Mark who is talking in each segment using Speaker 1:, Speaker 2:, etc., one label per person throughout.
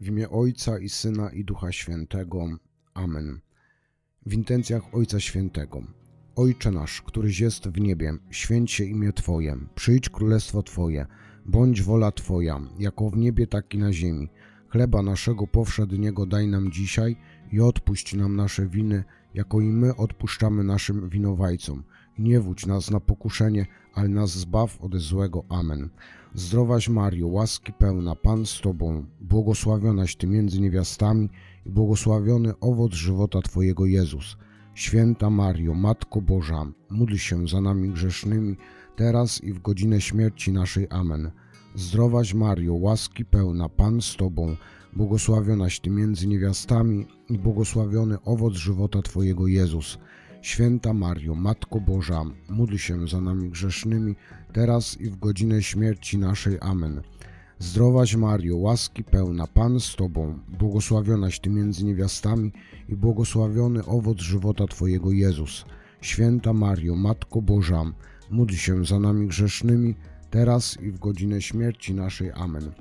Speaker 1: W imię Ojca i Syna i Ducha Świętego. Amen. W intencjach Ojca Świętego. Ojcze nasz, któryś jest w niebie, święć się imię Twoje, przyjdź królestwo Twoje, bądź wola Twoja, jako w niebie, tak i na ziemi. Chleba naszego powszedniego daj nam dzisiaj i odpuść nam nasze winy, jako i my odpuszczamy naszym winowajcom. Nie wódź nas na pokuszenie, ale nas zbaw ode złego. Amen. Zdrowaś Mario, łaski pełna, Pan z Tobą, błogosławionaś Ty między niewiastami i błogosławiony owoc żywota Twojego Jezus. Święta Mario, Matko Boża, módl się za nami grzesznymi, teraz i w godzinę śmierci naszej. Amen. Zdrowaś Mario, łaski pełna, Pan z Tobą, błogosławionaś Ty między niewiastami i błogosławiony owoc żywota Twojego Jezus. Święta Mario, Matko Boża, módl się za nami grzesznymi, teraz i w godzinę śmierci naszej. Amen. Zdrowaś Mario, łaski pełna, Pan z Tobą, błogosławionaś Ty między niewiastami i błogosławiony owoc żywota Twojego Jezus. Święta Mario, Matko Boża, módl się za nami grzesznymi, teraz i w godzinę śmierci naszej. Amen.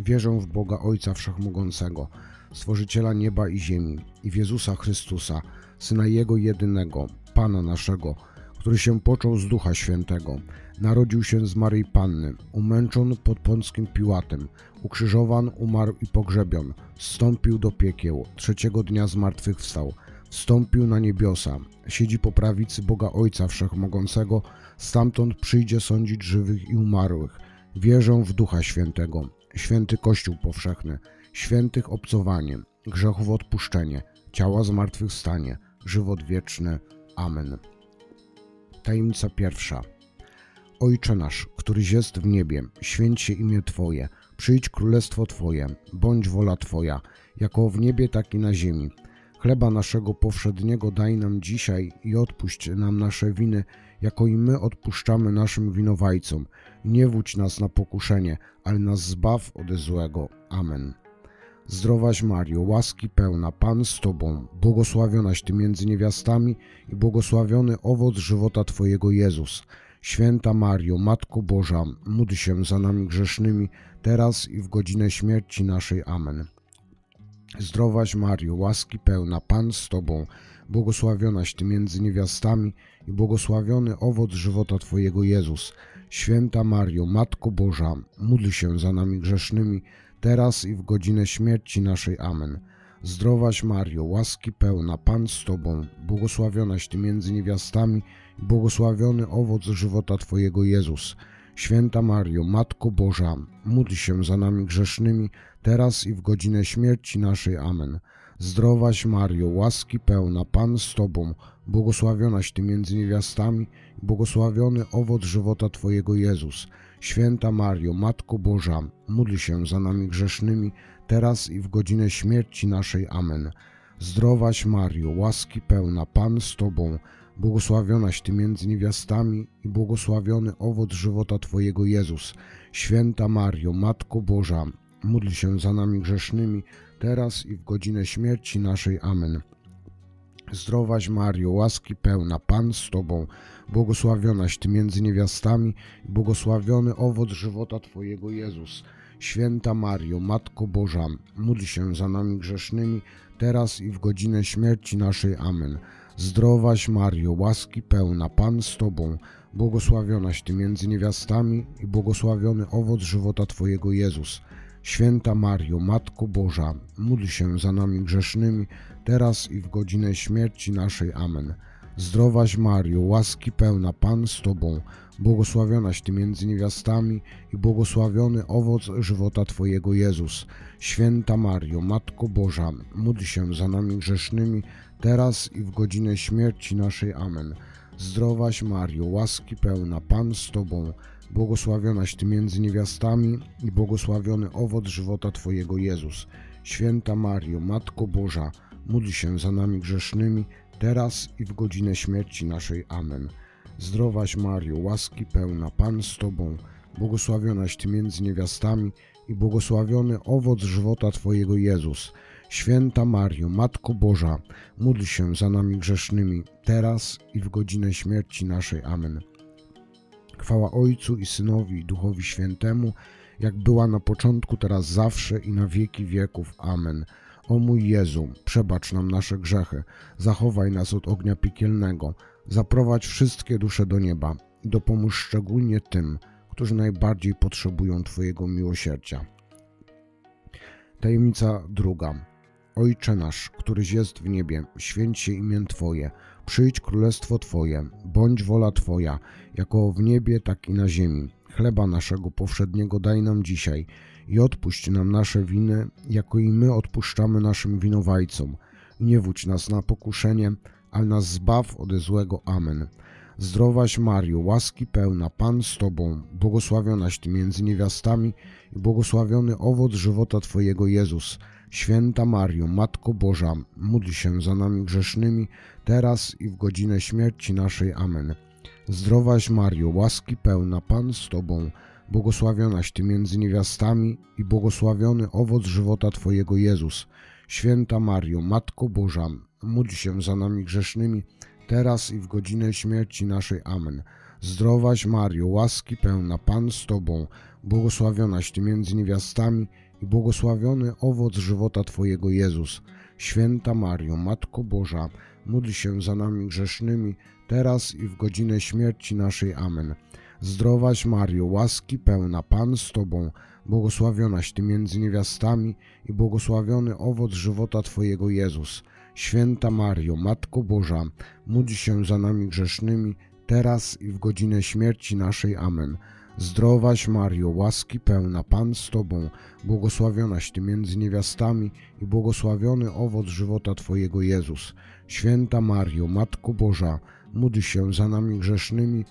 Speaker 1: Wierzę w Boga Ojca Wszechmogącego, Stworzyciela nieba i ziemi i w Jezusa Chrystusa, Syna Jego jedynego, Pana naszego, który się począł z Ducha Świętego, narodził się z Maryi Panny, umęczon pod Pąckim Piłatem, ukrzyżowan, umarł i pogrzebion, wstąpił do piekieł, trzeciego dnia zmartwychwstał, wstąpił na niebiosa, siedzi po prawicy Boga Ojca Wszechmogącego, stamtąd przyjdzie sądzić żywych i umarłych. Wierzę w Ducha Świętego, święty Kościół powszechny, świętych obcowanie, grzechów odpuszczenie, ciała zmartwychwstanie, żywot wieczny. Amen. Tajemnica pierwsza. Ojcze nasz, któryś jest w niebie, święć się imię Twoje, przyjdź królestwo Twoje, bądź wola Twoja, jako w niebie, tak i na ziemi. Chleba naszego powszedniego daj nam dzisiaj i odpuść nam nasze winy, jako i my odpuszczamy naszym winowajcom. Nie wódź nas na pokuszenie, ale nas zbaw ode złego. Amen. Zdrowaś Mario, łaski pełna, Pan z Tobą, błogosławionaś Ty między niewiastami i błogosławiony owoc żywota Twojego Jezus. Święta Mario, Matko Boża, módl się za nami grzesznymi, teraz i w godzinę śmierci naszej. Amen. Zdrowaś Mario, łaski pełna, Pan z Tobą, błogosławionaś Ty między niewiastami i błogosławiony owoc żywota Twojego Jezus. Święta Mario, Matko Boża, módl się za nami grzesznymi, teraz i w godzinę śmierci naszej. Amen. Zdrowaś Mario, łaski pełna, Pan z Tobą, błogosławionaś Ty między niewiastami i błogosławiony owoc żywota Twojego Jezus. Święta Mario, Matko Boża, módl się za nami grzesznymi, teraz i w godzinę śmierci naszej. Amen. Zdrowaś Mario, łaski pełna, Pan z Tobą, błogosławionaś Ty między niewiastami i błogosławiony owoc żywota Twojego Jezus. Święta Mario, Matko Boża, módl się za nami grzesznymi, teraz i w godzinę śmierci naszej. Amen. Zdrowaś Mario, łaski pełna, Pan z Tobą, błogosławionaś Ty między niewiastami i błogosławiony owoc żywota Twojego Jezus. Święta Mario, Matko Boża, módl się za nami grzesznymi, teraz i w godzinę śmierci naszej. Amen. Zdrowaś Mario, łaski pełna, Pan z Tobą, błogosławionaś Ty między niewiastami i błogosławiony owoc żywota Twojego Jezus. Święta Mario, Matko Boża, módl się za nami grzesznymi, teraz i w godzinę śmierci naszej. Amen. Zdrowaś Mario, łaski pełna, Pan z Tobą, błogosławionaś Ty między niewiastami i błogosławiony owoc żywota Twojego Jezus. Święta Mario, Matko Boża, módl się za nami grzesznymi, teraz i w godzinę śmierci naszej. Amen. Zdrowaś Mario, łaski pełna, Pan z Tobą, błogosławionaś Ty między niewiastami i błogosławiony owoc żywota Twojego Jezus. Święta Mario, Matko Boża, módl się za nami grzesznymi, teraz i w godzinę śmierci naszej. Amen. Zdrowaś Mario, łaski pełna, Pan z Tobą, błogosławionaś Ty między niewiastami i błogosławiony owoc żywota Twojego Jezus. Święta Mario, Matko Boża, módl się za nami grzesznymi, teraz i w godzinę śmierci naszej. Amen. Zdrowaś Mario, łaski pełna, Pan z Tobą, błogosławionaś Ty między niewiastami i błogosławiony owoc żywota Twojego Jezus. Święta Mario, Matko Boża, módl się za nami grzesznymi, teraz i w godzinę śmierci naszej. Amen. Chwała Ojcu i Synowi Duchowi Świętemu, jak była na początku, teraz zawsze i na wieki wieków. Amen. O mój Jezu, przebacz nam nasze grzechy, zachowaj nas od ognia piekielnego, zaprowadź wszystkie dusze do nieba i dopomóż szczególnie tym, którzy najbardziej potrzebują Twojego miłosierdzia. Tajemnica druga. Ojcze nasz, któryś jest w niebie, święć się imię Twoje, przyjdź królestwo Twoje, bądź wola Twoja, jako w niebie, tak i na ziemi. Chleba naszego powszedniego daj nam dzisiaj i odpuść nam nasze winy, jako i my odpuszczamy naszym winowajcom. Nie wódź nas na pokuszenie, ale nas zbaw ode złego. Amen. Zdrowaś Mario, łaski pełna, Pan z Tobą, błogosławionaś Ty między niewiastami i błogosławiony owoc żywota Twojego Jezus. Święta Mario, Matko Boża, módl się za nami grzesznymi, teraz i w godzinę śmierci naszej. Amen. Zdrowaś Mario, łaski pełna, Pan z Tobą, błogosławionaś Ty między niewiastami i błogosławiony owoc żywota Twojego Jezus. Święta Mario, Matko Boża, módl się za nami grzesznymi, teraz i w godzinę śmierci naszej. Amen. Zdrowaś Mario, łaski pełna, Pan z Tobą, błogosławionaś Ty między niewiastami i błogosławiony owoc żywota Twojego Jezus. Święta Mario, Matko Boża, módl się za nami grzesznymi, teraz i w godzinę śmierci naszej. Amen. Zdrowaś Mario, łaski pełna, Pan z Tobą, błogosławionaś Ty między niewiastami i błogosławiony owoc żywota Twojego Jezus. Święta Mario, Matko Boża, módl się za nami grzesznymi, teraz i w godzinę śmierci naszej. Amen. Zdrowaś Mario, łaski pełna, Pan z Tobą, błogosławionaś Ty między niewiastami i błogosławiony owoc żywota Twojego Jezus. Święta Mario, Matko Boża, módl się za nami grzesznymi,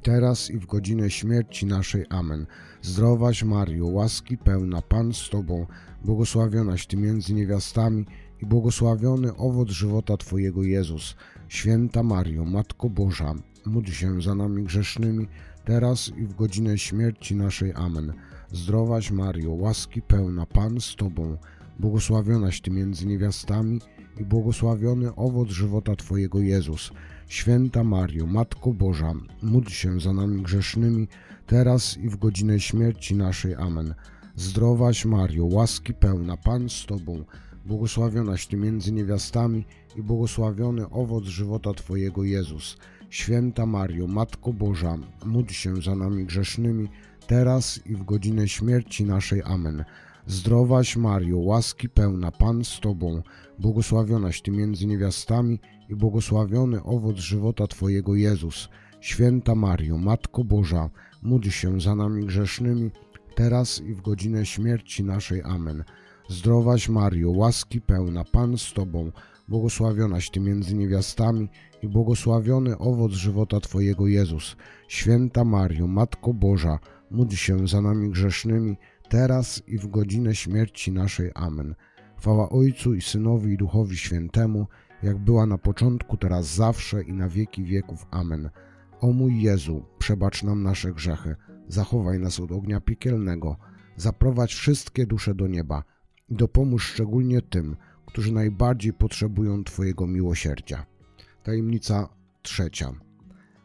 Speaker 1: teraz i w godzinę śmierci naszej. Amen. Zdrowaś Mario, łaski pełna, Pan z Tobą, błogosławionaś Ty między niewiastami i błogosławiony owoc żywota Twojego Jezus. Święta Mario, Matko Boża, módl się za nami grzesznymi, teraz i w godzinę śmierci naszej. Amen. Zdrowaś Mario, łaski pełna, Pan z Tobą, błogosławionaś Ty między niewiastami i błogosławiony owoc żywota Twojego Jezus. Święta Mario, Matko Boża, módl się za nami grzesznymi, teraz i w godzinę śmierci naszej. Amen. Zdrowaś Mario, łaski pełna, Pan z Tobą, błogosławionaś Ty między niewiastami i błogosławiony owoc żywota Twojego Jezus. Święta Mario, Matko Boża, módl się za nami grzesznymi, teraz i w godzinę śmierci naszej. Amen. Zdrowaś Mario, łaski pełna, Pan z Tobą, błogosławionaś Ty między niewiastami i błogosławiony owoc żywota Twojego Jezus. Święta Mario, Matko Boża, módl się za nami grzesznymi, teraz i w godzinę śmierci naszej. Amen. Zdrowaś Mario, łaski pełna, Pan z Tobą, błogosławionaś Ty między niewiastami i błogosławiony owoc żywota Twojego Jezus. Święta Mario, Matko Boża, módl się za nami grzesznymi, teraz i w godzinę śmierci naszej. Amen. Chwała Ojcu i Synowi i Duchowi Świętemu, jak była na początku, teraz zawsze i na wieki wieków. Amen. O mój Jezu, przebacz nam nasze grzechy, zachowaj nas od ognia piekielnego, zaprowadź wszystkie dusze do nieba i dopomóż szczególnie tym, którzy najbardziej potrzebują Twojego miłosierdzia. Tajemnica trzecia.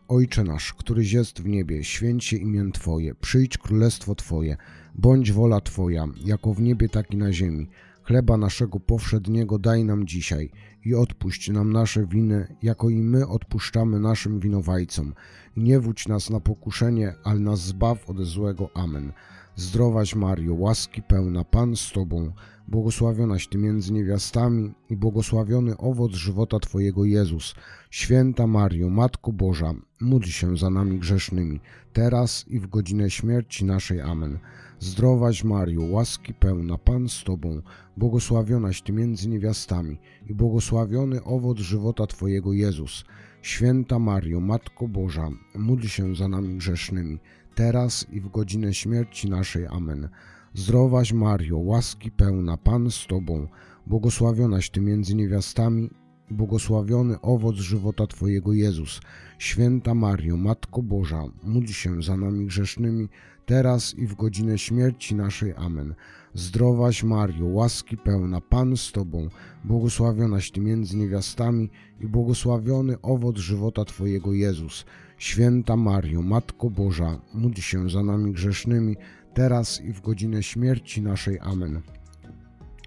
Speaker 1: Ojcze nasz, któryś jest w niebie, święć się imię Twoje, przyjdź królestwo Twoje, bądź wola Twoja, jako w niebie, tak i na ziemi. Chleba naszego powszedniego daj nam dzisiaj i odpuść nam nasze winy, jako i my odpuszczamy naszym winowajcom. Nie wódź nas na pokuszenie, ale nas zbaw od złego. Amen. Zdrowaś Mario, łaski pełna, Pan z Tobą, błogosławionaś Ty między niewiastami i błogosławiony owoc żywota Twojego Jezus. Święta Mario, Matko Boża, módl się za nami grzesznymi, teraz i w godzinę śmierci naszej. Amen. Zdrowaś Mario, łaski pełna, Pan z Tobą, błogosławionaś Ty między niewiastami i błogosławiony owoc żywota Twojego Jezus. Święta Mario, Matko Boża, módl się za nami grzesznymi, teraz i w godzinę śmierci naszej. Amen. Zdrowaś Mario, łaski pełna, Pan z Tobą, błogosławionaś Ty między niewiastami i błogosławiony owoc żywota Twojego Jezus. Święta Mario, Matko Boża, módl się za nami grzesznymi, teraz i w godzinę śmierci naszej. Amen. Zdrowaś Mario, łaski pełna, Pan z Tobą, błogosławionaś Ty między niewiastami i błogosławiony owoc żywota Twojego Jezus. Święta Mario, Matko Boża, módl się za nami grzesznymi, teraz i w godzinę śmierci naszej. Amen.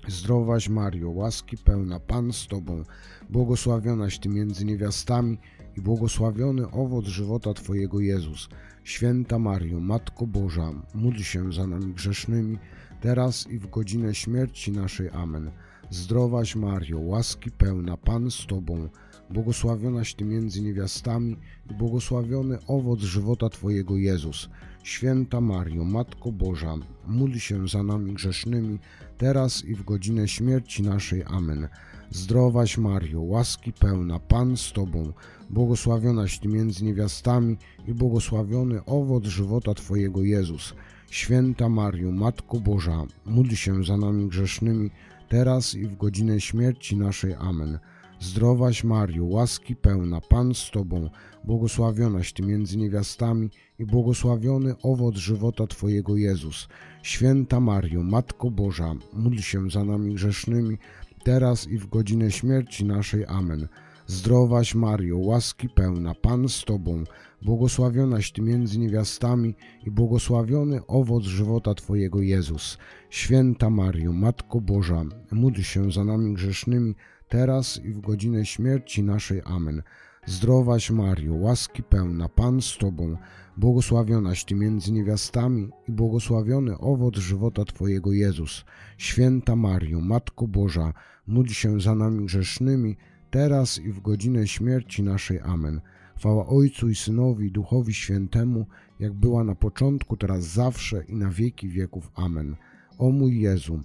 Speaker 1: Zdrowaś Mario, łaski pełna, Pan z Tobą, błogosławionaś Ty między niewiastami i błogosławiony owoc żywota Twojego Jezus. Święta Mario, Matko Boża, módl się za nami grzesznymi, teraz i w godzinę śmierci naszej. Amen. Zdrowaś Mario, łaski pełna, Pan z Tobą, błogosławionaś Ty między niewiastami i błogosławiony owoc żywota Twojego Jezus. Święta Mario, Matko Boża, módl się za nami grzesznymi, teraz i w godzinę śmierci naszej. Amen. Zdrowaś Mario, łaski pełna, Pan z Tobą, błogosławionaś Ty między niewiastami i błogosławiony owoc żywota Twojego Jezus. Święta Mario, Matko Boża, módl się za nami grzesznymi, teraz i w godzinę śmierci naszej. Amen. Zdrowaś Mario, łaski pełna, Pan z Tobą, błogosławionaś Ty między niewiastami i błogosławiony owoc żywota Twojego Jezus. Święta Mario, Matko Boża, módl się za nami grzesznymi, teraz i w godzinę śmierci naszej. Amen. Zdrowaś Mario, łaski pełna, Pan z Tobą, błogosławionaś Ty między niewiastami i błogosławiony owoc żywota Twojego Jezus. Święta Mario, Matko Boża, módl się za nami grzesznymi, teraz i w godzinę śmierci naszej. Amen. Zdrowaś Mario, łaski pełna, Pan z Tobą, błogosławionaś Ty między niewiastami i błogosławiony owoc żywota Twojego Jezus. Święta Mario, Matko Boża, módl się za nami grzesznymi, teraz i w godzinę śmierci naszej. Amen. Chwała Ojcu i Synowi Duchowi Świętemu, jak była na początku, teraz zawsze i na wieki wieków. Amen. O mój Jezu,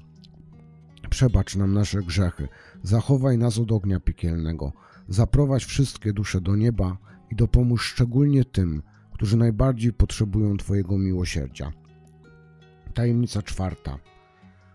Speaker 1: przebacz nam nasze grzechy, zachowaj nas od ognia piekielnego, zaprowadź wszystkie dusze do nieba i dopomóż szczególnie tym, którzy najbardziej potrzebują Twojego miłosierdzia. Tajemnica czwarta.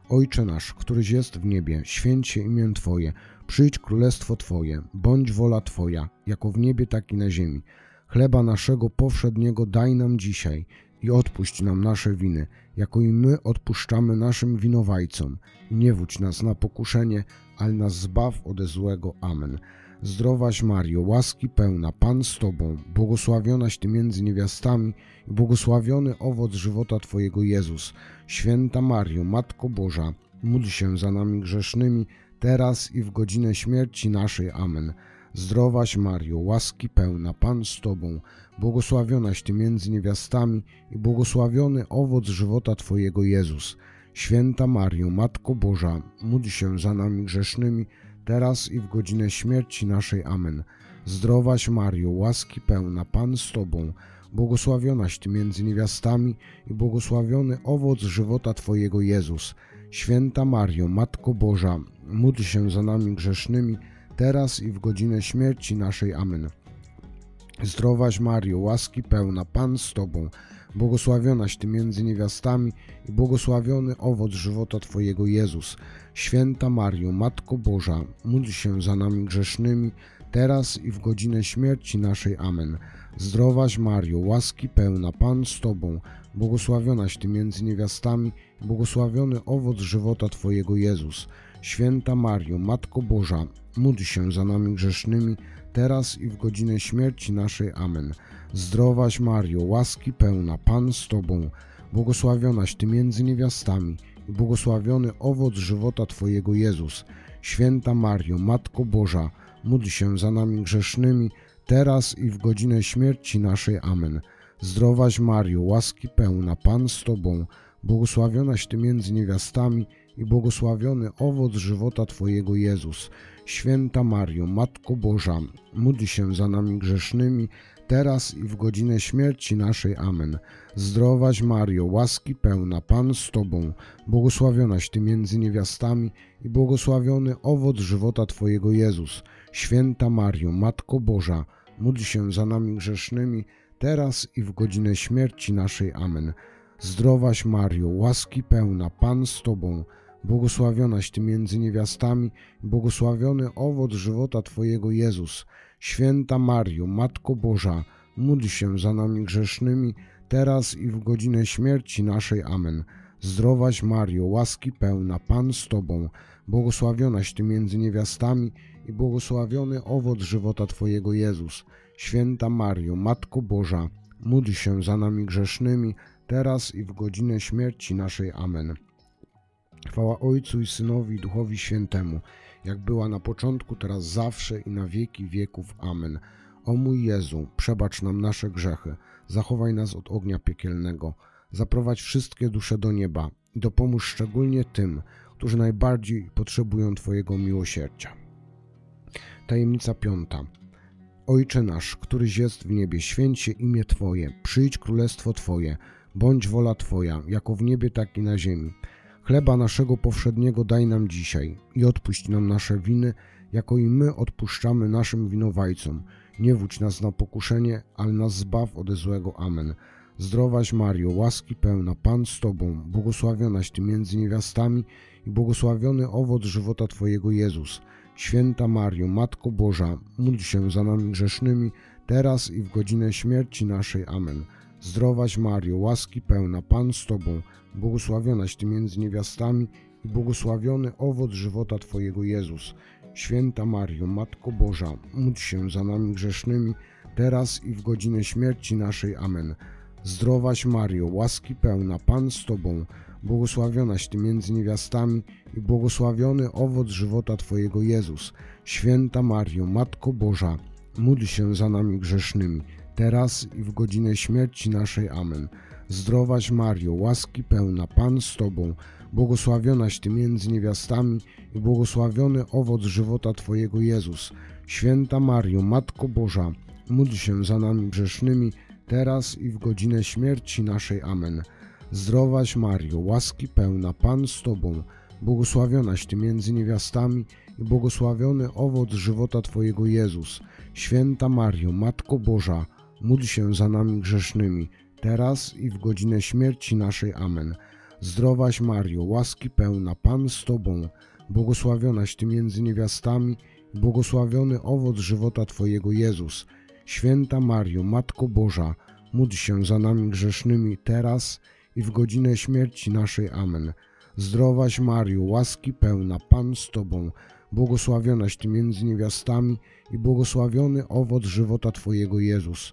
Speaker 1: Ojcze nasz, któryś jest w niebie, święć się imię Twoje, przyjdź królestwo Twoje, bądź wola Twoja, jako w niebie, tak i na ziemi. Chleba naszego powszedniego daj nam dzisiaj i odpuść nam nasze winy, jako i my odpuszczamy naszym winowajcom. Nie wódź nas na pokuszenie, ale nas zbaw ode złego. Amen. Zdrowaś Mario, łaski pełna, Pan z Tobą, błogosławionaś Ty między niewiastami i błogosławiony owoc żywota Twojego Jezus. Święta Mario, Matko Boża, módl się za nami grzesznymi, teraz i w godzinę śmierci naszej. Amen. Zdrowaś Mario, łaski pełna, Pan z Tobą, błogosławionaś Ty między niewiastami i błogosławiony owoc żywota Twojego Jezus. Święta Mario, Matko Boża, módl się za nami grzesznymi, teraz i w godzinę śmierci naszej. Amen. Zdrowaś Mario, łaski pełna, Pan z Tobą, błogosławionaś Ty między niewiastami i błogosławiony owoc żywota Twojego Jezus. Święta Mario, Matko Boża, módl się za nami grzesznymi, teraz i w godzinę śmierci naszej. Amen. Zdrowaś Mario, łaski pełna, Pan z Tobą, błogosławionaś Ty między niewiastami i błogosławiony owoc żywota Twojego Jezus. Święta Mario, Matko Boża, módl się za nami grzesznymi, teraz i w godzinę śmierci naszej. Amen. Zdrowaś Mario, łaski pełna, Pan z Tobą, błogosławionaś Ty między niewiastami błogosławiony owoc żywota Twojego Jezus. Święta Mario, Matko Boża, módl się za nami grzesznymi, teraz i w godzinę śmierci naszej. Amen. Zdrowaś Mario, łaski pełna, Pan z Tobą, błogosławionaś Ty między niewiastami błogosławiony owoc żywota Twojego Jezus. Święta Mario, Matko Boża, módl się za nami grzesznymi, teraz i w godzinę śmierci naszej. Amen. Zdrowaś Mario, łaski pełna, Pan z Tobą, błogosławionaś Ty między niewiastami i błogosławiony owoc żywota Twojego Jezus. Święta Mario, Matko Boża, módl się za nami grzesznymi, teraz i w godzinę śmierci naszej. Amen. Zdrowaś Mario, łaski pełna, Pan z Tobą, błogosławionaś Ty między niewiastami i błogosławiony owoc żywota Twojego Jezus. Święta Mario, Matko Boża, módl się za nami grzesznymi, teraz i w godzinę śmierci naszej. Amen. Zdrowaś Mario, łaski pełna, Pan z Tobą, błogosławionaś Ty między niewiastami błogosławiony owoc żywota Twojego Jezus. Święta Mario, Matko Boża, módl się za nami grzesznymi, teraz i w godzinę śmierci naszej. Amen. Zdrowaś Mario, łaski pełna, Pan z Tobą, błogosławionaś Ty między niewiastami i błogosławiony owoc żywota Twojego Jezus. Święta Mario, Matko Boża, módl się za nami grzesznymi, teraz i w godzinę śmierci naszej. Amen. Chwała Ojcu i Synowi i Duchowi Świętemu, jak była na początku, teraz zawsze i na wieki wieków. Amen. O mój Jezu, przebacz nam nasze grzechy, zachowaj nas od ognia piekielnego, zaprowadź wszystkie dusze do nieba i dopomóż szczególnie tym, którzy najbardziej potrzebują Twojego miłosierdzia. Tajemnica piąta. Ojcze nasz, któryś jest w niebie, święć się imię Twoje, przyjdź królestwo Twoje, bądź wola Twoja, jako w niebie, tak i na ziemi. Chleba naszego powszedniego daj nam dzisiaj i odpuść nam nasze winy, jako i my odpuszczamy naszym winowajcom. Nie wódź nas na pokuszenie, ale nas zbaw ode złego. Amen. Zdrowaś Mario, łaski pełna, Pan z Tobą, błogosławionaś Ty między niewiastami i błogosławiony owoc żywota Twojego Jezus. Święta Mario, Matko Boża, módl się za nami grzesznymi, teraz i w godzinę śmierci naszej. Amen. Zdrowaś Mario, łaski pełna, Pan z Tobą, błogosławionaś Ty między niewiastami i błogosławiony owoc żywota Twojego Jezus. Święta Mario, Matko Boża, módl się za nami grzesznymi, teraz i w godzinę śmierci naszej. Amen. Zdrowaś Mario, łaski pełna, Pan z Tobą, błogosławionaś Ty między niewiastami i błogosławiony owoc żywota Twojego Jezus. Święta Mario, Matko Boża, módl się za nami grzesznymi, teraz i w godzinę śmierci naszej. Amen. Zdrowaś Mario, łaski pełna, Pan z Tobą, błogosławionaś Ty między niewiastami i błogosławiony owoc żywota Twojego Jezus. Święta Mario, Matko Boża, módl się za nami grzesznymi, teraz i w godzinę śmierci naszej. Amen. Zdrowaś Mario, łaski pełna, Pan z Tobą, błogosławionaś Ty między niewiastami i błogosławiony owoc żywota Twojego Jezus. Święta Mario, Matko Boża, módl się za nami grzesznymi, teraz i w godzinę śmierci naszej. Amen. Zdrowaś Mario, łaski pełna, Pan z Tobą, błogosławionaś Ty między niewiastami i błogosławiony owoc żywota Twojego Jezus. Święta Mario, Matko Boża, módl się za nami grzesznymi, teraz i w godzinę śmierci naszej. Amen. Zdrowaś Mario, łaski pełna, Pan z Tobą, błogosławionaś Ty między niewiastami i błogosławiony owoc żywota Twojego Jezus.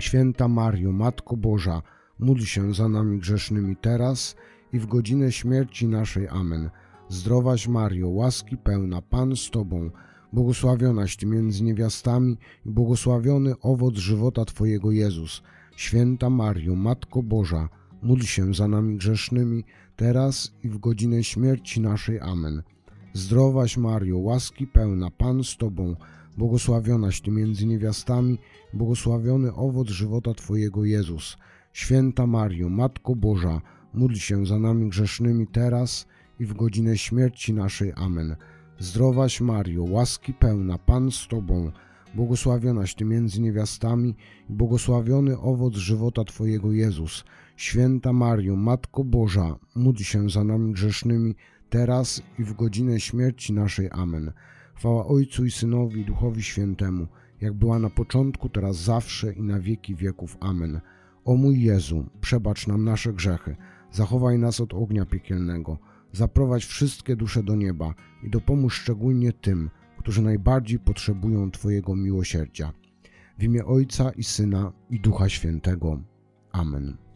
Speaker 1: Święta Mario, Matko Boża, módl się za nami grzesznymi teraz i w godzinę śmierci naszej. Amen. Zdrowaś Mario, łaski pełna, Pan z Tobą, błogosławionaś Ty między niewiastami i błogosławiony owoc żywota Twojego Jezus. Święta Mario, Matko Boża, módl się za nami grzesznymi, teraz i w godzinę śmierci naszej. Amen. Zdrowaś Mario, łaski pełna, Pan z Tobą, błogosławionaś Ty między niewiastami, błogosławiony owoc żywota Twojego Jezus. Święta Mario, Matko Boża, módl się za nami grzesznymi teraz i w godzinę śmierci naszej. Amen. Zdrowaś Mario, łaski pełna, Pan z Tobą, błogosławionaś Ty między niewiastami błogosławiony owoc żywota Twojego Jezus. Święta Mario, Matko Boża, módl się za nami grzesznymi, teraz i w godzinę śmierci naszej. Amen. Chwała Ojcu i Synowi i Duchowi Świętemu, jak była na początku, teraz zawsze i na wieki wieków. Amen. O mój Jezu, przebacz nam nasze grzechy, zachowaj nas od ognia piekielnego, zaprowadź wszystkie dusze do nieba i dopomóż szczególnie tym, którzy najbardziej potrzebują Twojego miłosierdzia. W imię Ojca i Syna i Ducha Świętego. Amen.